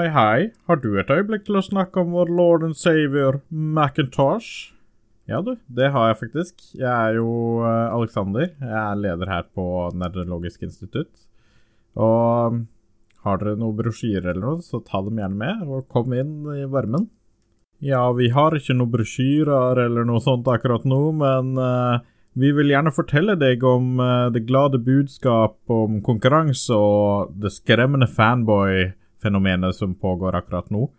Hei, hei, har du et øyeblikk til å snakke om vår lord and savior Macintosh? Ja, du, det har jeg faktisk. Jeg er jo uh, Alexander. Jeg er leder her på Nerdologisk institutt. Og um, har dere noen brosjyrer eller noe, så ta dem gjerne med, og kom inn i varmen. Ja, vi har ikke noen brosjyrer eller noe sånt akkurat nå, men uh, vi vil gjerne fortelle deg om uh, det glade budskap om konkurranse og det skremmende fanboy-fenomenet som pågår akkurat nå.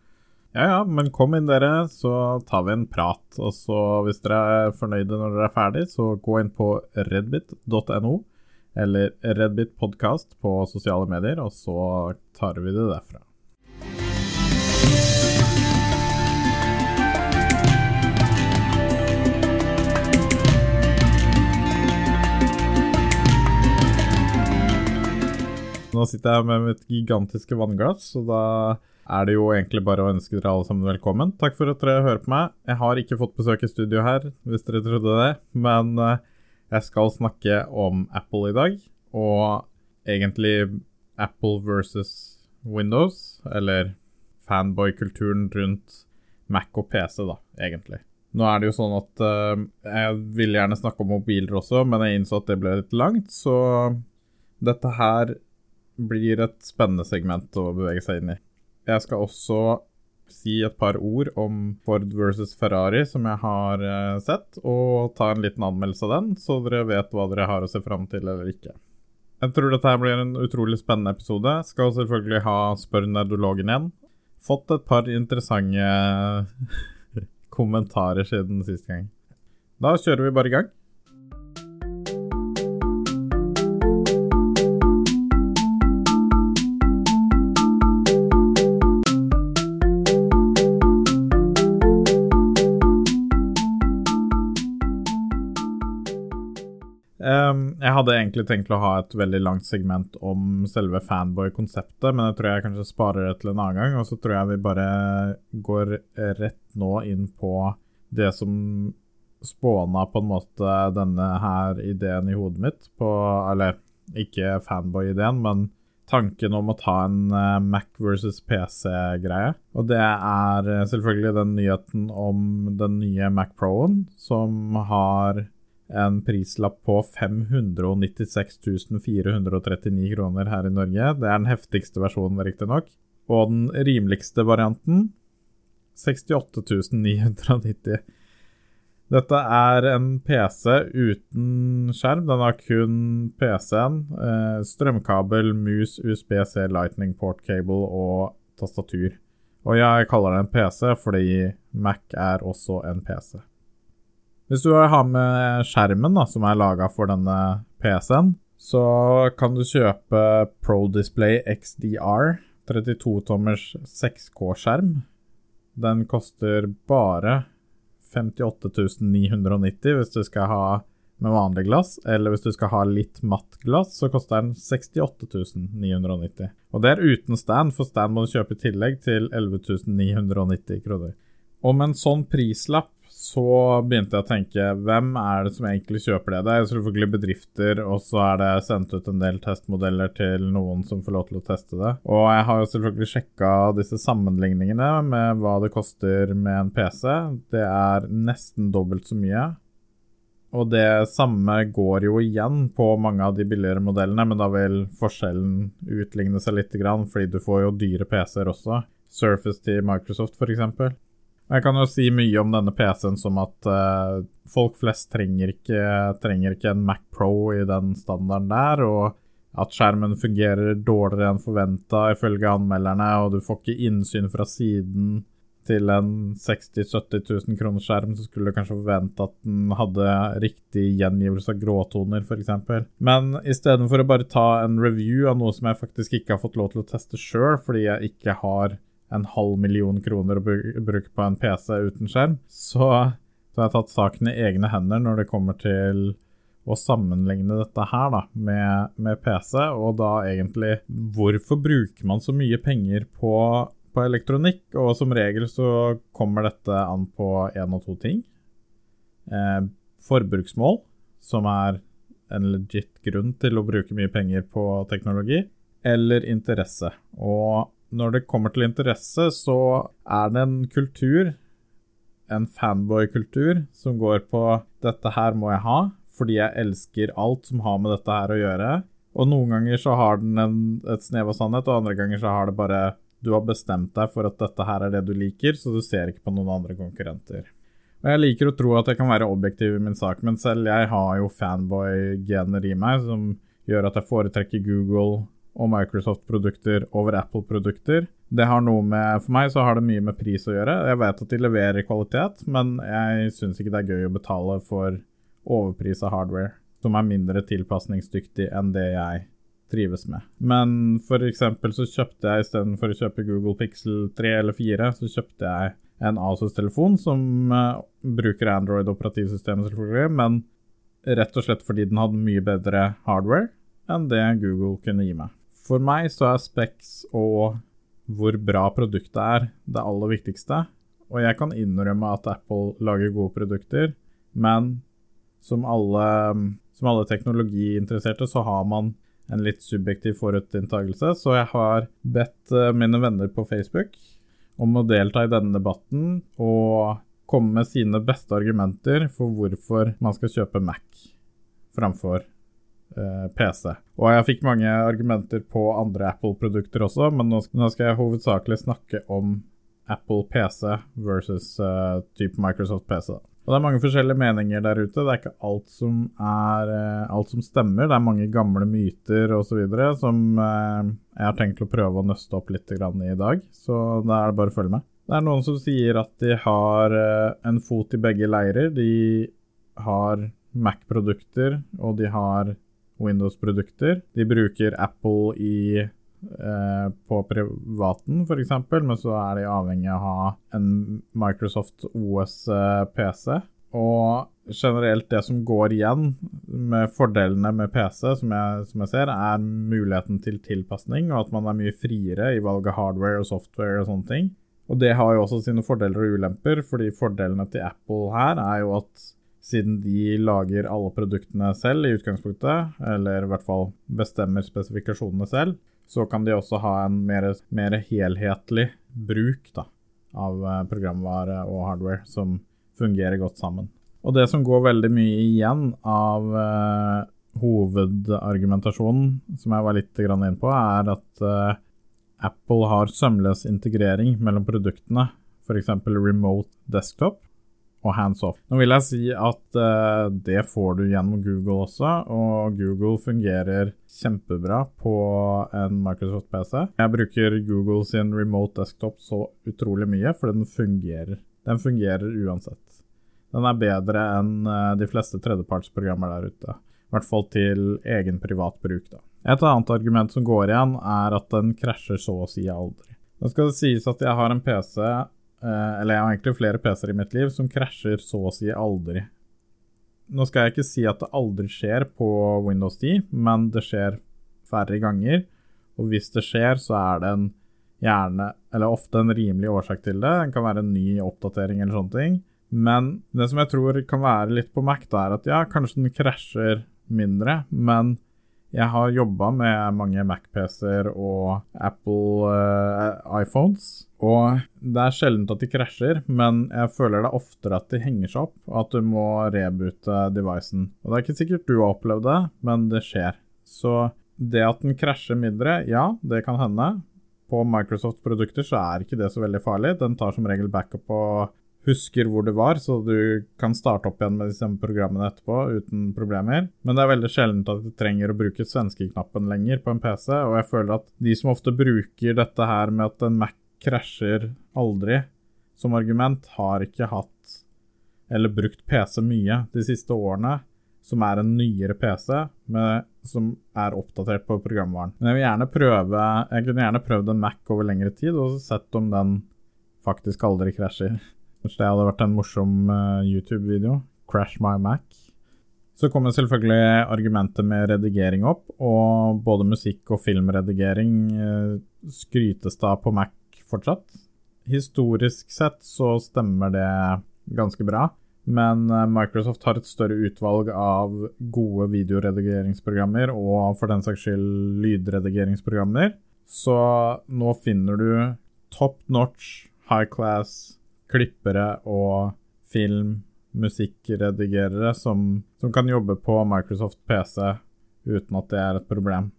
Ja ja, men kom inn dere, så tar vi en prat. Og så hvis dere er fornøyde når dere er ferdig, så gå inn på redbit.no eller Redbit podkast på sosiale medier, og så tar vi det derfra. Nå sitter jeg med mitt gigantiske vannglass, og da er det jo egentlig bare å ønske dere alle sammen velkommen. Takk for at dere hører på meg. Jeg har ikke fått besøk i studio her, hvis dere trodde det, men uh, jeg skal snakke om Apple i dag, og egentlig Apple versus Windows, eller fanboy-kulturen rundt Mac og PC, da, egentlig. Nå er det jo sånn at uh, jeg vil gjerne snakke om mobiler også, men jeg innså at det ble litt langt, så dette her blir et spennende segment å bevege seg inn i. Jeg skal også si et par ord om Ford versus Ferrari, som jeg har uh, sett, og ta en liten anmeldelse av den, så dere vet hva dere har å se fram til eller ikke. Jeg tror dette blir en utrolig spennende episode. Skal selvfølgelig ha Spør nerdologen igjen. Fått et par interessante kommentarer siden sist gang. Da kjører vi bare i gang. Hadde egentlig tenkt å ha et veldig langt segment om selve fanboy-konseptet, men jeg tror jeg kanskje sparer det til en annen gang. Og så tror jeg vi bare går rett nå inn på det som spåna på en måte denne her ideen i hodet mitt. På, eller ikke fanboy-ideen, men tanken om å ta en eh, Mac versus PC-greie. Og det er eh, selvfølgelig den nyheten om den nye Mac Pro-en, som har en prislapp på 596 439 kroner her i Norge. Det er den heftigste versjonen, riktignok. Og den rimeligste varianten 68 990. Dette er en PC uten skjerm. Den har kun PC-en, eh, strømkabel, mus, USB-C, Lightning port cable og tastatur. Og jeg kaller det en PC fordi Mac er også en PC. Hvis du har med skjermen da, som er laga for denne PC-en, så kan du kjøpe Pro Display XDR, 32-tommers 6K-skjerm. Den koster bare 58 990 hvis du skal ha med vanlig glass, eller hvis du skal ha litt matt glass, så koster den 68 990. Og det er uten stand, for stand må du kjøpe i tillegg til 11 990 kroner. Og med en sånn prislapp så begynte jeg å tenke hvem er det som egentlig kjøper det? Det er selvfølgelig bedrifter, og så er det sendt ut en del testmodeller til noen som får lov til å teste det. Og jeg har jo selvfølgelig sjekka disse sammenligningene med hva det koster med en PC. Det er nesten dobbelt så mye. Og det samme går jo igjen på mange av de billigere modellene, men da vil forskjellen utligne seg litt, fordi du får jo dyre PC-er også. Surface til Microsoft, f.eks. Jeg kan jo si mye om denne PC-en som at uh, folk flest trenger ikke, trenger ikke, en Mac Pro i den standarden der, og at skjermen fungerer dårligere enn forventa ifølge anmelderne, og du får ikke innsyn fra siden til en 60 000-70 000 kroner skjerm, så skulle du kanskje forvente at den hadde riktig gjengivelse av gråtoner, f.eks. Men istedenfor å bare ta en review av noe som jeg faktisk ikke har fått lov til å teste sjøl, fordi jeg ikke har en halv million kroner å bruke på en PC uten skjerm, så, så har jeg tatt saken i egne hender når det kommer til å sammenligne dette her da, med, med, PC, og da egentlig hvorfor bruker man så mye penger på, på elektronikk? Og som regel så kommer dette an på én og to ting. Eh, forbruksmål, som er en legit grunn til å bruke mye penger på teknologi, eller interesse. Og når det kommer til interesse, så er det en kultur, en fanboy-kultur, som går på 'dette her må jeg ha', fordi jeg elsker alt som har med dette her å gjøre. Og noen ganger så har den en, et snev av sannhet, og andre ganger så har det bare Du har bestemt deg for at dette her er det du liker, så du ser ikke på noen andre konkurrenter. Og jeg liker å tro at jeg kan være objektiv i min sak, men selv jeg har jo fanboy-gener i meg som gjør at jeg foretrekker Google og Microsoft-produkter over Apple-produkter. Det har noe med, For meg så har det mye med pris å gjøre. Jeg vet at de leverer kvalitet, men jeg syns ikke det er gøy å betale for overprisa hardware som er mindre tilpasningsdyktig enn det jeg trives med. Men eksempel så kjøpte jeg istedenfor å kjøpe Google Pixel 3 eller 4, så kjøpte jeg en Asus-telefon som uh, bruker Android-operativsystemet, selvfølgelig, men rett og slett fordi den hadde mye bedre hardware enn det Google kunne gi meg. For meg så er Specs og hvor bra produktet er, det aller viktigste. Og jeg kan innrømme at Apple lager gode produkter, men som alle, som alle teknologiinteresserte, så har man en litt subjektiv forutinntakelse. Så jeg har bedt eh, mine venner på Facebook om å delta i denne debatten og komme med sine beste argumenter for hvorfor man skal kjøpe Mac framfor PC. Og jeg fikk mange argumenter på andre Apple-produkter også, men nå, skal jeg hovedsakelig snakke om Apple PC versus uh, type Microsoft PC. Og Det er mange forskjellige meninger der ute. Det er ikke alt som, er, uh, alt som stemmer. Det er mange gamle myter osv. som uh, jeg har tenkt å prøve å nøste opp litt i dag. Så da er det bare å følge med. Det er noen som sier at de har en fot i begge leirer. De har Mac-produkter, og de har Windows-produkter. De bruker Apple i Eh, på privaten, f.eks., men så er de avhengig av å ha en Microsoft OS-PC. Eh, og generelt det som går igjen med fordelene med PC, som jeg, som jeg, ser, er muligheten til tilpasning, og at man er mye friere i valg av hardware og software og sånne ting. Og det har jo også sine fordeler og ulemper, fordi fordelene til Apple her er jo at siden de lager alle produktene selv i utgangspunktet, eller i hvert fall bestemmer spesifikasjonene selv, så kan de også ha en mer, mer helhetlig bruk da, av eh, programvare og hardware som fungerer godt sammen. Og det som går veldig mye igjen av uh, hovedargumentasjonen, som jeg var litt inn på, er at uh, Apple har sømløs integrering mellom produktene, f.eks. remote desktop og hands off. Nå vil jeg si at uh, det får du gjennom Google også, og Google fungerer kjempebra på en Microsoft PC. Jeg bruker Google sin remote desktop så utrolig mye, for den fungerer. Den fungerer uansett. Den er bedre enn uh, de fleste tredjepartsprogrammer der ute. I hvert fall til egen privat bruk. Da. Et annet argument som går igjen, er at den krasjer så å si aldri. Nå skal det sies at jeg har en PC Eh, eller jeg har egentlig flere PC-er i mitt liv som krasjer så å si aldri. Nå skal jeg ikke si at det aldri skjer på Windows 10, men det skjer færre ganger. Og hvis det skjer, så er det en gjerne, eller ofte en rimelig årsak til det. Den kan være en ny oppdatering eller sånne ting. Men det som jeg tror kan være litt på Mac, da er at ja, kanskje den krasjer mindre, men jeg har jobba med mange Mac-PC-er og Apple uh, iPhones, og det er sjelden at de krasjer, men jeg føler det er oftere at de henger seg opp, og at du må reboote devicen. Og Det er ikke sikkert du har opplevd det, men det skjer. Så det at den krasjer mindre, ja, det kan hende. På Microsoft-produkter så er ikke det så veldig farlig. Den tar som regel backup på husker hvor det var, så du kan starte opp igjen med samme programmene etterpå uten problemer. Men det er veldig sjeldent at du trenger å bruke svenskeknappen lenger på en PC, og jeg føler at de som ofte bruker dette her med at en Mac krasjer aldri som argument, har ikke hatt eller brukt PC mye de siste årene, som er en nyere PC med, som er oppdatert på programvaren. Men jeg vil gjerne prøve Jeg kunne gjerne prøvd en Mac over lengre tid og sett om den faktisk aldri krasjer. Kanskje det hadde vært en morsom uh, YouTube-video. Crash my Mac. Så kommer selvfølgelig argumentet med redigering opp, og både musikk- og filmredigering uh, skrytes da på Mac fortsatt. Historisk sett så stemmer det ganske bra, men uh, Microsoft har et større utvalg av gode videoredigeringsprogrammer, og for den saks skyld lydredigeringsprogrammer, Så nå finner du top notch, high class klippere og film, musikkredigerere som, som kan jobbe på Microsoft PC uten at det er et problem.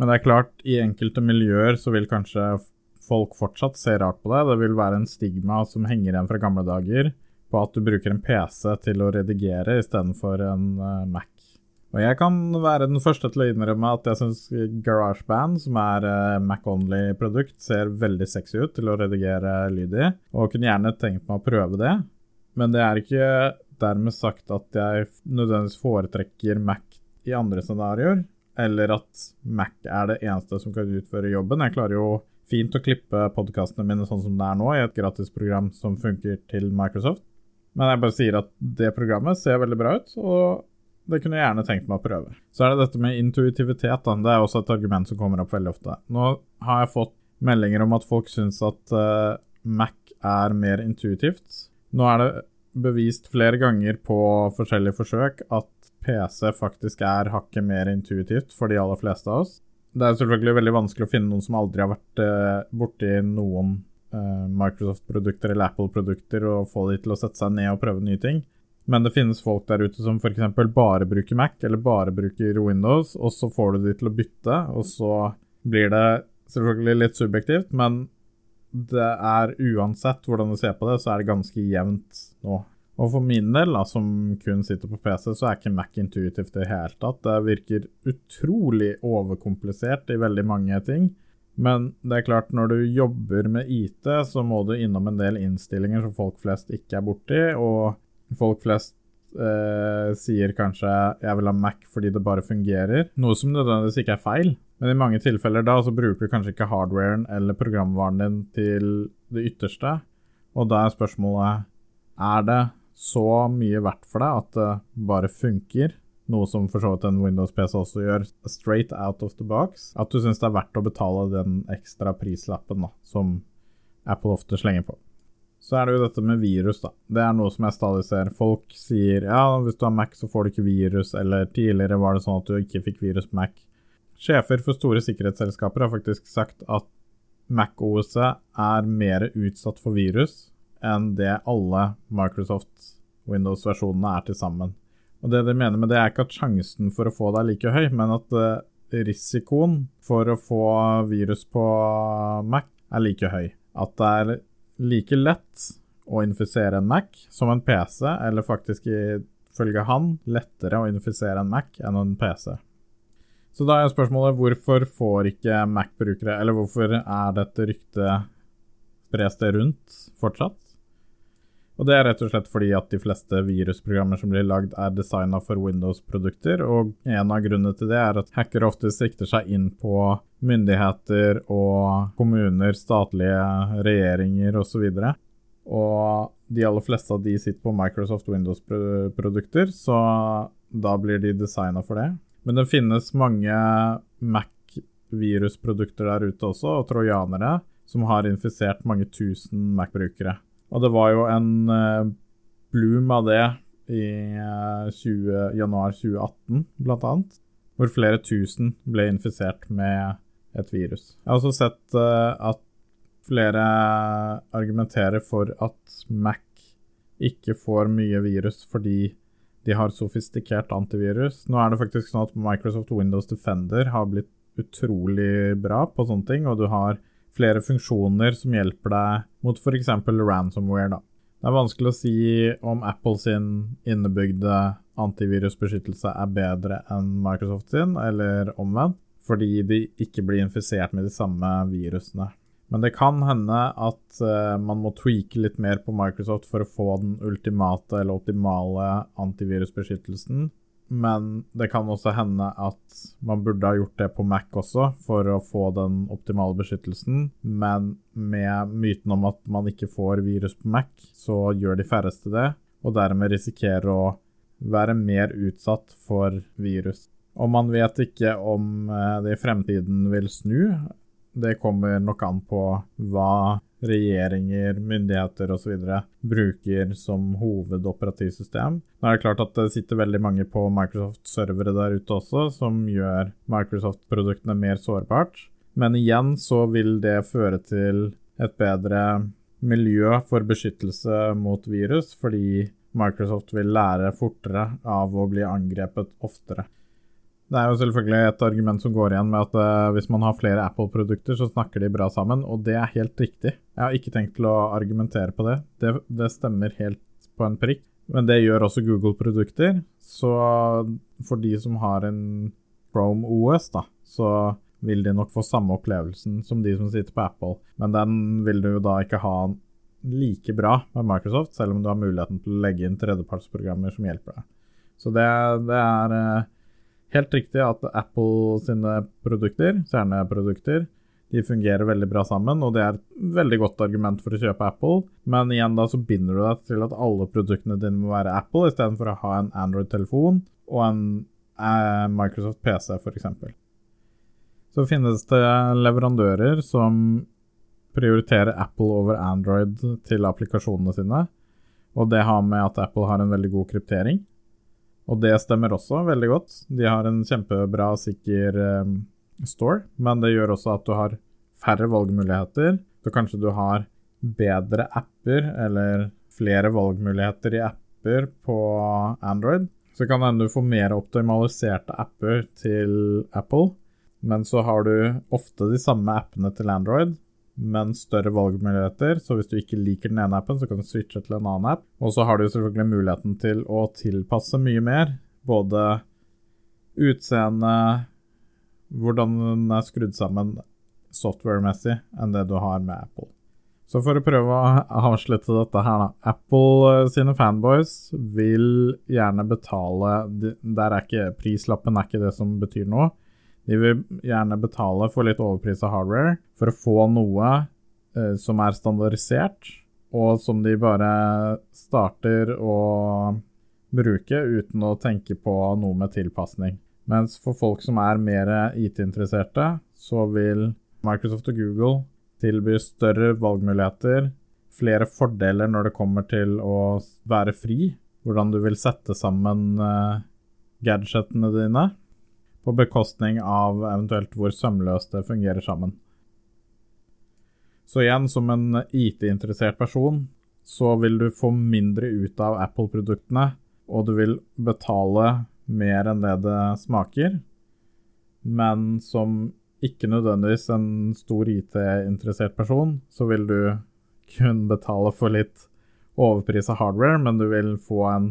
Men det er klart, i enkelte miljøer så vil kanskje folk fortsatt se rart på det. Det vil være en stigma som henger igjen fra gamle dager på at du bruker en PC til å redigere istedenfor en uh, Mac. Og jeg kan være den første til å innrømme at jeg syns GarageBand, som er uh, Mac-only-produkt, ser veldig sexy ut til å redigere lyd i, og kunne gjerne tenkt meg å prøve det. Men det er ikke dermed sagt at jeg nødvendigvis foretrekker Mac i andre scenarioer, eller at Mac er det eneste som kan utføre jobben. Jeg klarer jo fint å klippe podkastene mine sånn som det er nå, i et gratisprogram som funker til Microsoft. Men jeg bare sier at det programmet ser veldig bra ut, og det kunne jeg gjerne tenkt meg å prøve. Så er det dette med intuitivitet. Da. Det er også et argument som kommer opp veldig ofte. Nå har jeg fått meldinger om at folk syns at uh, Mac er mer intuitivt. Nå er det bevist flere ganger på forskjellige forsøk at PC faktisk er hakket mer intuitivt for de aller fleste av oss. Det er selvfølgelig veldig vanskelig å finne noen som aldri har vært uh, borti noen uh, Microsoft-produkter eller Apple-produkter, og få de til å sette seg ned og prøve nye ting. Men det finnes folk der ute som f.eks. bare bruker Mac eller bare bruker Windows, og så får du de til å bytte, og så blir det selvfølgelig litt subjektivt, men det er uansett hvordan du ser på det, så er det ganske jevnt nå. Og for min del, da, som kun sitter på PC, så er ikke Mac intuitivt i det hele tatt. Det virker utrolig overkomplisert i veldig mange ting. Men det er klart, når du jobber med IT, så må du innom en del innstillinger som folk flest ikke er borti, og folk flest eh, sier kanskje 'jeg vil ha Mac fordi det bare fungerer', noe som nødvendigvis ikke er feil. Men i mange tilfeller da så bruker du kanskje ikke hardwaren eller programvaren din til det ytterste. Og da er spørsmålet er det så mye verdt for deg at det bare funker, noe som for så vidt en Windows-PC også gjør, straight out of the box, at du syns det er verdt å betale den ekstra prislappen da, som Apple ofte slenger på. Så er det jo dette med virus, da. Det er noe som jeg stadig ser. Folk sier ja, hvis du har Mac, så får du ikke virus, eller tidligere var det sånn at du ikke fikk virus på Mac. Sjefer for store sikkerhetsselskaper har faktisk sagt at Mac-OS-et er mer utsatt for virus enn det alle Microsoft Windows-versjonene er til sammen. Og det de mener med det, er ikke at sjansen for å få det er like høy, men at uh, risikoen for å få virus på Mac er like høy. At det er like lett å infisere en Mac som en PC, eller faktisk ifølge han lettere å infisere en Mac enn en PC. Så da er spørsmålet hvorfor får ikke Mac-brukere, eller hvorfor er dette ryktet spres det rundt fortsatt? Og Det er rett og slett fordi at de fleste virusprogrammer som blir lagd, er designa for Windows-produkter, og en av grunnene til det er at hackere ofte sikter seg inn på myndigheter og kommuner, statlige regjeringer osv. Og, og de aller fleste av de sitter på Microsoft Windows-produkter, så da blir de designa for det. Men det finnes mange Mac-virusprodukter der ute også, og trojanere, som har infisert mange tusen Mac-brukere. Og det var jo en uh, bloom av det i uh, 20, januar 2018, blant annet. Hvor flere tusen ble infisert med et virus. Jeg har også sett uh, at flere argumenterer for at Mac ikke får mye virus fordi de har sofistikert antivirus. Nå er det faktisk sånn at Microsoft Windows Defender har blitt utrolig bra på sånne ting, og du har flere funksjoner som hjelper deg mot f.eks. ransomware. Da. Det er vanskelig å si om Apple sin innebygde antivirusbeskyttelse er bedre enn Microsoft sin, eller omvendt, fordi de ikke blir infisert med de samme virusene. Men det kan hende at uh, man må tweake litt mer på Microsoft for å få den ultimate eller optimale antivirusbeskyttelsen, men det kan også hende at man burde ha gjort det på Mac også, for å få den optimale beskyttelsen. Men med myten om at man ikke får virus på Mac, så gjør de færreste det, og dermed risikerer å være mer utsatt for virus. Og man vet ikke om eh, det i fremtiden vil snu. Det kommer nok an på hva regjeringer, myndigheter osv. bruker som hovedoperativsystem. Nå er det klart at det sitter veldig mange på Microsoft-servere der ute også, som gjør Microsoft-produktene mer sårbart. Men igjen så vil det føre til et bedre miljø for beskyttelse mot virus, fordi Microsoft vil lære fortere av å bli angrepet oftere. Det er jo selvfølgelig et argument som går igjen med at uh, hvis man har flere Apple-produkter, så snakker de bra sammen, og det er helt riktig. Jeg har ikke tenkt til å argumentere på det. Det, det stemmer helt på en prikk. Men det gjør også Google-produkter. Så for de som har en Chrome OS, da, så vil de nok få samme opplevelsen som de som sitter på Apple. Men den vil du da ikke ha like bra med Microsoft, selv om du har muligheten til å legge inn tredjepartsprogrammer som hjelper deg. Så det, det er uh, helt riktig at Apple sine produkter, kjerneprodukter, de fungerer veldig bra sammen, og det er et veldig godt argument for å kjøpe Apple. Men igjen da så binder du deg til at alle produktene dine må være Apple, istedenfor å ha en Android-telefon og en eh, Microsoft PC, f.eks. Så finnes det leverandører som prioriterer Apple over Android til applikasjonene sine. Og det har med at Apple har en veldig god kryptering. Og det stemmer også veldig godt. De har en kjempebra, sikker um, store, men det gjør også at du har færre valgmuligheter. Så kanskje du har bedre apper, eller flere valgmuligheter i apper på Android. Så kan det hende du får mer optimaliserte apper til Apple, men så har du ofte de samme appene til Android, men større valgmuligheter. Så hvis du ikke liker den ene appen, så kan du switche til en annen app. Og så har du selvfølgelig muligheten til å tilpasse mye mer. Både utseende, hvordan den er skrudd sammen software-messig, enn det du har med Apple. Så for å prøve å avslutte dette her, da. Apple eh, sine fanboys vil gjerne betale Der er ikke prislappen er ikke det som betyr noe. De vil gjerne betale for litt overpris av hardware for å få noe eh, som er standardisert, og som de bare starter å bruke uten å tenke på noe med tilpasning. Mens for folk som er mer IT-interesserte, så vil Microsoft og Google tilby større valgmuligheter, flere fordeler når det kommer til å være fri, hvordan du vil sette sammen uh, gadgetene dine på bekostning av eventuelt hvor sømløst det fungerer sammen. Så igjen, som en IT-interessert person, så vil du få mindre ut av Apple-produktene, og du vil betale mer enn det det smaker. Men som ikke nødvendigvis en stor IT-interessert person, så vil du kun betale for litt overpris av hardware, men du vil få en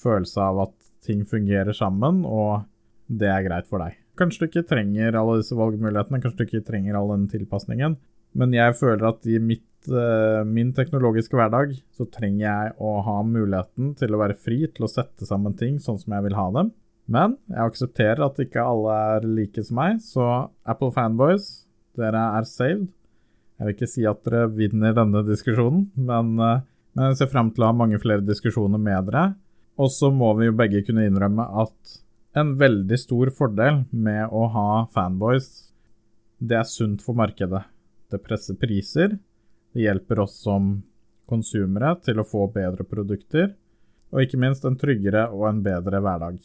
følelse av at ting fungerer sammen, og det er greit for deg. Kanskje du ikke trenger alle disse valgmulighetene, kanskje du ikke trenger all den tilpasningen, men jeg føler at i mitt, uh, min teknologiske hverdag så trenger jeg å ha muligheten til å være fri til å sette sammen ting sånn som jeg vil ha dem. Men jeg aksepterer at ikke alle er like som meg, så Apple fanboys, dere er saved. Jeg vil ikke si at dere vinner denne diskusjonen, men, uh, men jeg ser frem til å ha mange flere diskusjoner med dere. Og så må vi jo begge kunne innrømme at en veldig stor fordel med å ha fanboys. Det er sunt for markedet. Det presser priser. Det hjelper oss som konsumere til å få bedre produkter, og ikke minst en tryggere og en bedre hverdag.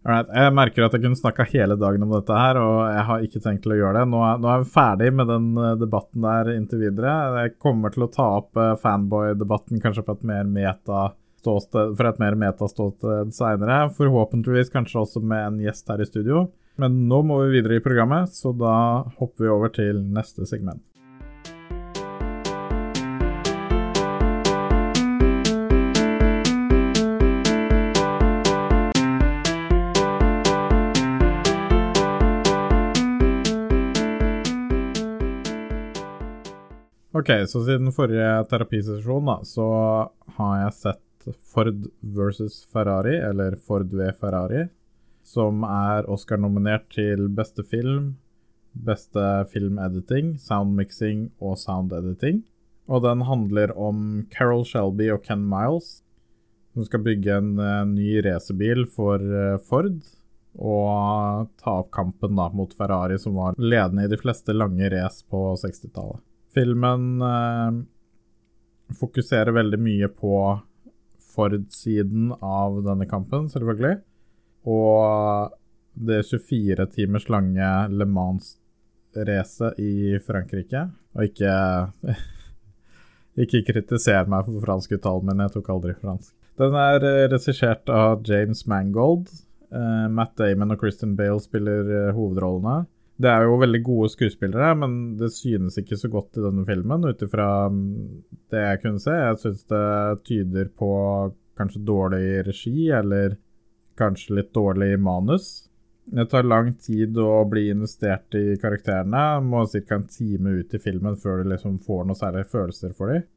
Alright, jeg merker at jeg kunne snakka hele dagen om dette her, og jeg har ikke tenkt til å gjøre det. Nå er, nå er jeg ferdig med den eh, debatten der inntil videre. Jeg kommer til å ta opp eh, fanboy-debatten kanskje på et mer meta ståsted, for et mer metaståsted seinere. Forhåpentligvis kanskje også med en gjest her i studio. Men nå må vi videre i programmet, så da hopper vi over til neste segment. Ok, så siden forrige terapisesjon, da, så har jeg sett Ford versus Ferrari, eller Ford ved Ferrari, som er Oscar-nominert til beste film, beste filmediting, soundmixing og soundediting. Og den handler om Carol Shelby og Ken Miles, som skal bygge en uh, ny racerbil for uh, Ford. Og ta opp kampen da mot Ferrari, som var ledende i de fleste lange race på 60-tallet. Filmen uh, fokuserer veldig mye på Ford-siden av denne kampen, selvfølgelig. Og det 24 timers lange Le Mans racet i Frankrike. Og ikke Ikke kritiser meg for franskuttalen min, jeg tok aldri fransk. Den er eh, regissert av James Mangold. Uh, Matt Damon og Christian Bale spiller uh, hovedrollene. Det er jo veldig gode skuespillere, men det synes ikke så godt i denne filmen, ut ifra mm, det jeg kunne se. Jeg synes det tyder på kanskje dårlig regi, eller kanskje litt dårlig manus. Det tar lang tid å bli investert i karakterene. Må ca. en time ut i filmen før du liksom får noe særlig følelser for dem.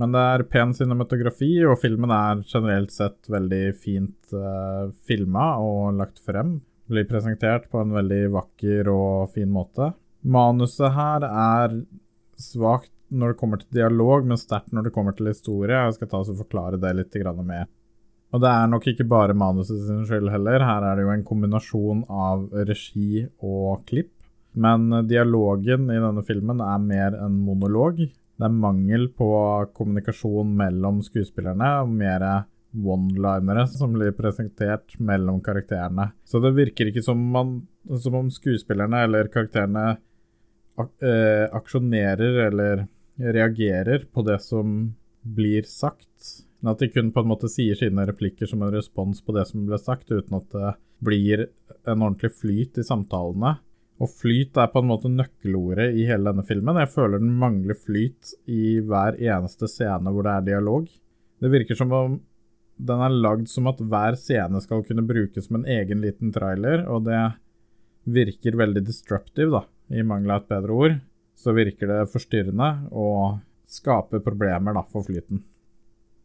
Men det er pen cinematografi, og filmen er generelt sett veldig fint uh, eh, filma og lagt frem. Blir presentert på en veldig vakker og fin måte. Manuset her er svakt når det kommer til dialog, men sterkt når det kommer til historie. Jeg skal ta og forklare det litt mer. Og det er nok ikke bare manuset sin skyld heller. Her er det jo en kombinasjon av regi og klipp. Men dialogen i denne filmen er mer en monolog. Det er mangel på kommunikasjon mellom skuespillerne, og mer one-linere som blir presentert mellom karakterene. Så det virker ikke som, man, som om skuespillerne eller karakterene ak eh, aksjonerer eller reagerer på det som blir sagt men at de kun på en måte sier sine replikker som en respons på det som ble sagt, uten at det blir en ordentlig flyt i samtalene. Og flyt er på en måte nøkkelordet i hele denne filmen. Jeg føler den mangler flyt i hver eneste scene hvor det er dialog. Det virker som om den er lagd som at hver scene skal kunne brukes som en egen liten trailer, og det virker veldig destructive, da, i mangel av et bedre ord. Så virker det forstyrrende og skaper problemer da, for flyten.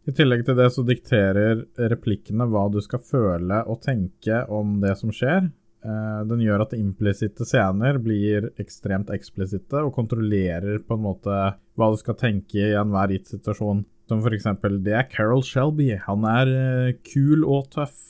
I tillegg til det så dikterer replikkene hva du skal føle og tenke om det som skjer. Eh, den gjør at implisitte scener blir ekstremt eksplisitte og kontrollerer på en måte hva du skal tenke i enhver gitt situasjon. Som for eksempel det er Carol Shelby, han er eh, kul og tøff.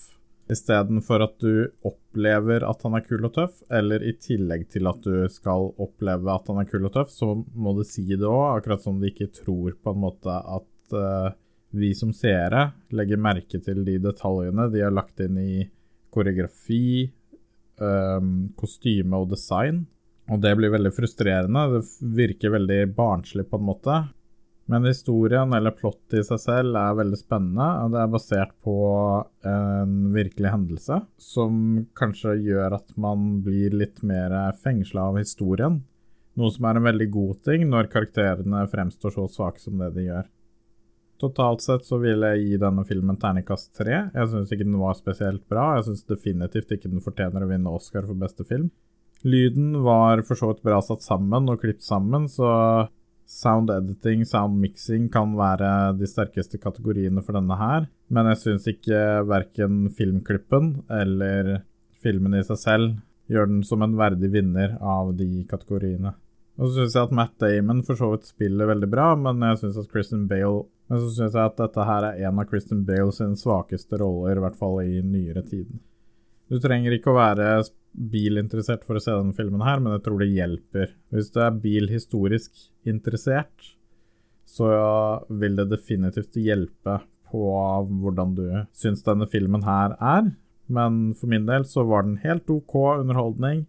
Istedenfor at du opplever at han er kul og tøff, eller i tillegg til at du skal oppleve at han er kul og tøff, så må du si det òg, akkurat som du ikke tror på en måte at uh, vi som seere legger merke til de detaljene de har lagt inn i koreografi, um, kostyme og design. Og det blir veldig frustrerende. Det virker veldig barnslig på en måte. Men historien eller plottet i seg selv er veldig spennende, det er basert på en virkelig hendelse som kanskje gjør at man blir litt mer fengsla av historien. Noe som er en veldig god ting når karakterene fremstår så svake som det de gjør. Totalt sett så vil jeg gi denne filmen terningkast tre. Jeg syns ikke den var spesielt bra. Jeg syns definitivt ikke den fortjener å vinne Oscar for beste film. Lyden var for så vidt bra satt sammen og klippet sammen, så sound editing, sound mixing kan være de sterkeste kategoriene for denne her. Men jeg syns ikke verken filmklippen eller filmen i seg selv gjør den som en verdig vinner av de kategoriene. Og så syns jeg at Matt Damon for så vidt spiller veldig bra, men jeg syns at Kristen Bale men så syns jeg at dette her er en av Kristen Bale sine svakeste roller, i hvert fall i nyere tid. Du trenger ikke å være bilinteressert for å se denne filmen her, men jeg tror det hjelper. Hvis du er bilhistorisk interessert, så vil det definitivt hjelpe på hvordan du syns denne filmen her er. Men for min del så var den helt OK underholdning.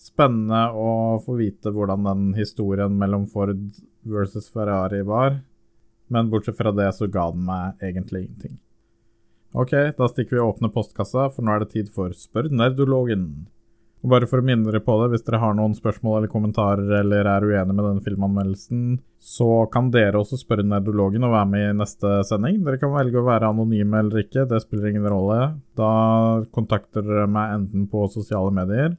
Spennende å få vite hvordan den historien mellom Ford versus Ferrari var. Men bortsett fra det så ga den meg egentlig ingenting. Ok, da stikker vi og åpner postkassa, for nå er det tid for Spør nerdologen. Og bare for å minne dere på det, hvis dere har noen spørsmål eller kommentarer eller er uenige med denne filmanmeldelsen, så kan dere også spørre nerdologen og være med i neste sending. Dere kan velge å være anonyme eller ikke, det spiller ingen rolle. Da kontakter dere meg enten på sosiale medier,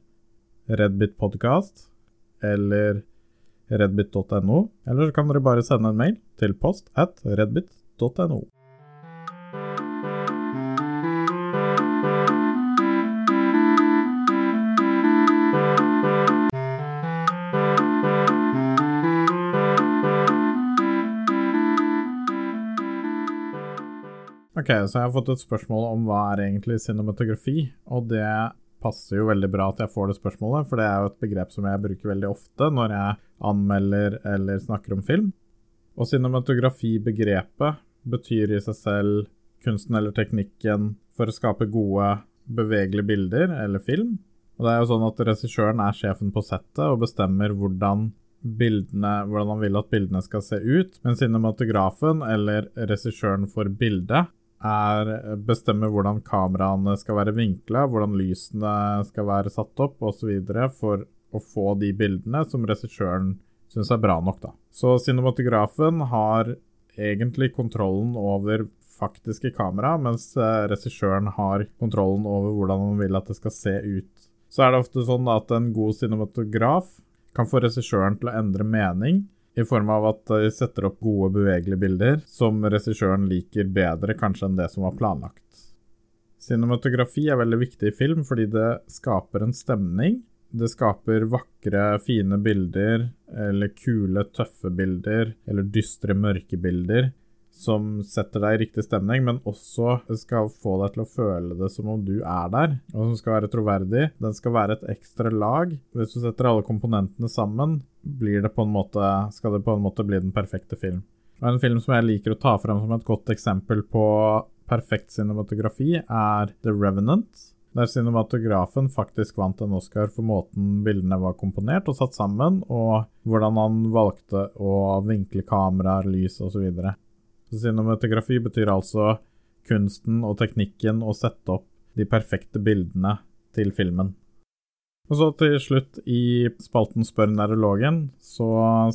Redbit Podcast eller redbit.no, eller så kan dere bare sende en mail til post at redbit.no. Ok, så jeg har fått et spørsmål om hva er egentlig cinematografi, og det passer jo veldig bra at jeg får det spørsmålet, for det er jo et begrep som jeg bruker veldig ofte når jeg anmelder eller snakker om film. Og cinematografi-begrepet betyr i seg selv kunsten eller teknikken for å skape gode, bevegelige bilder eller film. Og det er jo sånn at Regissøren er sjefen på settet og bestemmer hvordan, bildene, hvordan han vil at bildene skal se ut, men cinematografen, eller regissøren for bildet, er, bestemmer hvordan kameraene skal være vinkla, hvordan lysene skal være satt opp osv. for å få de bildene som regissøren syns er bra nok. da. Så cinematografen har egentlig kontrollen over faktiske kamera, mens eh, regissøren har kontrollen over hvordan han vil at det skal se ut. Så er det ofte sånn at en god cinematograf kan få regissøren til å endre mening i form av at de setter opp gode, bevegelige bilder som regissøren liker bedre kanskje enn det som var planlagt. Cinematografi er veldig viktig i film fordi det skaper en stemning. Det skaper vakre, fine bilder, eller kule, tøffe bilder, eller dystre, mørke bilder som setter deg i riktig stemning, men også skal få deg til å føle det som om du er der, og som skal være troverdig. Den skal være et ekstra lag. Hvis du setter alle komponentene sammen, blir det på en måte, skal det på en måte bli den perfekte film. Og En film som jeg liker å ta fram som et godt eksempel på perfekt cinematografi, er The Revenant. Der cinematografen faktisk vant en Oscar for måten bildene var komponert og satt sammen, og hvordan han valgte å vinkle kameraer, lys osv. Cinematografi betyr altså kunsten og teknikken å sette opp de perfekte bildene til filmen. Og så til slutt, i spalten Spør nerologen, så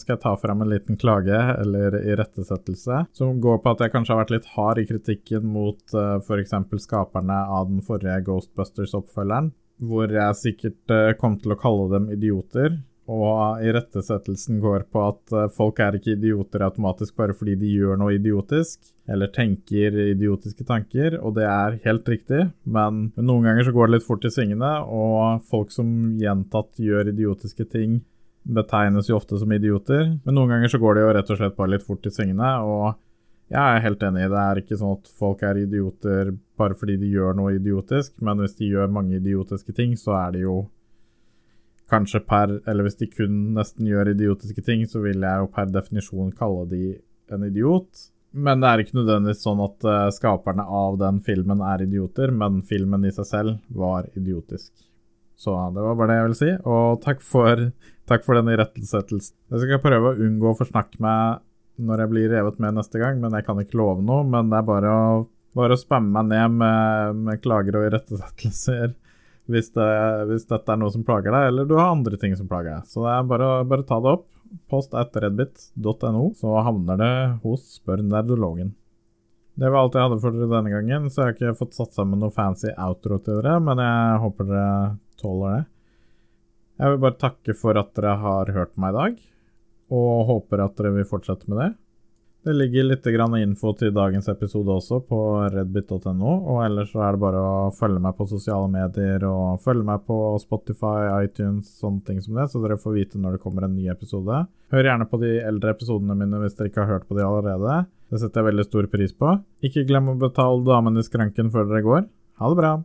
skal jeg ta frem en liten klage, eller irettesettelse, som går på at jeg kanskje har vært litt hard i kritikken mot uh, eh, f.eks. skaperne av den forrige Ghostbusters-oppfølgeren, hvor jeg sikkert uh, kom til å kalle dem idioter, og irettesettelsen går på at uh, folk er ikke idioter automatisk bare fordi de gjør noe idiotisk, eller tenker idiotiske tanker, og det er helt riktig, men noen ganger så går det litt fort i svingene, og folk som gjentatt gjør idiotiske ting, betegnes jo ofte som idioter, men noen ganger så går det jo rett og slett bare litt fort i svingene, og jeg er helt enig. Det er ikke sånn at folk er idioter bare fordi de gjør noe idiotisk, men hvis de gjør mange idiotiske ting, så er de jo kanskje per Eller hvis de kun nesten gjør idiotiske ting, så vil jeg jo per definisjon kalle de en idiot. Men det er ikke nødvendigvis sånn at uh, skaperne av den filmen er idioter, men filmen i seg selv var idiotisk. Så det var bare det jeg ville si, og takk for, takk for den irettesettelsen. Jeg skal prøve å unngå å forsnakke meg når jeg blir revet med neste gang, men jeg kan ikke love noe. Men det er bare å, bare å spamme meg ned med, med klager og irettesettelser hvis, det, hvis, dette er noe som plager deg, eller du har andre ting som plager deg. Så det er bare, bare ta det opp. Post at redbit.no, så havner det hos Spør nerdologen. Det var alt jeg hadde for dere denne gangen, så jeg har ikke fått satt sammen noe fancy outro til dere, men jeg håper dere tåler det. Jeg vil bare takke for at dere har hørt meg i dag, og håper at dere vil fortsette med det. Det ligger litt info til dagens episode også på redbit.no. Og ellers så er det bare å følge meg på sosiale medier og følge meg på Spotify, iTunes, sånne ting som det, så dere får vite når det kommer en ny episode. Hør gjerne på de eldre episodene mine hvis dere ikke har hørt på de allerede. Det setter jeg veldig stor pris på. Ikke glem å betale damen i skranken før dere går. Ha det bra!